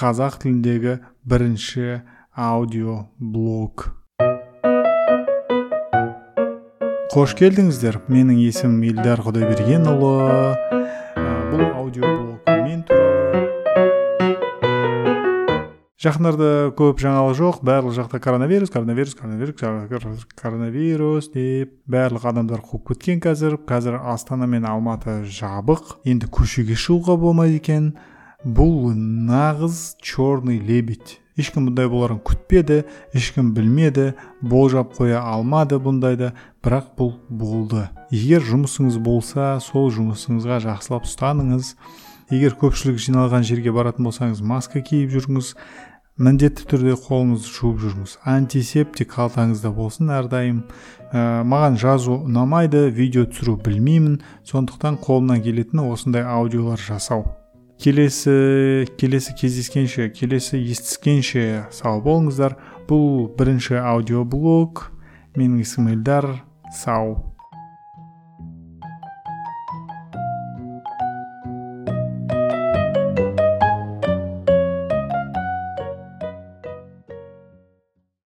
қазақ тіліндегі бірінші аудио блог қош келдіңіздер. Менің есімім елдар құдайбергенұлы. Бұл аудиоблог мен туралы. Жақындарда көп жаңалық жоқ. Барлық жақта коронавирус коронавирус коронавирус коронавирус деп барлық адамдар қуып кеткен қазір. Қазір астана мен алматы жабық. Енді көшеге шығуға болмайды екен. Бұл нағыз черный лебедь. Ешкім бұндай боларын күтпеді ешкім білмеді болжап қоя алмады бұндайды бірақ бұл болды. Егер жұмысыңыз болса сол жұмысыңызға жақсылап ұстаныңыз. Егер көпшілік жиналған жерге баратын болсаңыз маска киіп жүріңіз. Міндетті түрде қолыңызды жуып жүріңіз. Антисептик қалтаңызда болсын әрдайым. Ә, маған жазу ұнамайды видео түсіру білмеймін. Сондықтан қолымнан келетіні осындай аудиолар жасау. Келесі келесі кездескенше келесі естіскенше сау болыңыздар. Бұл бірінші аудиоблог. Менің есімім эльдар. Сау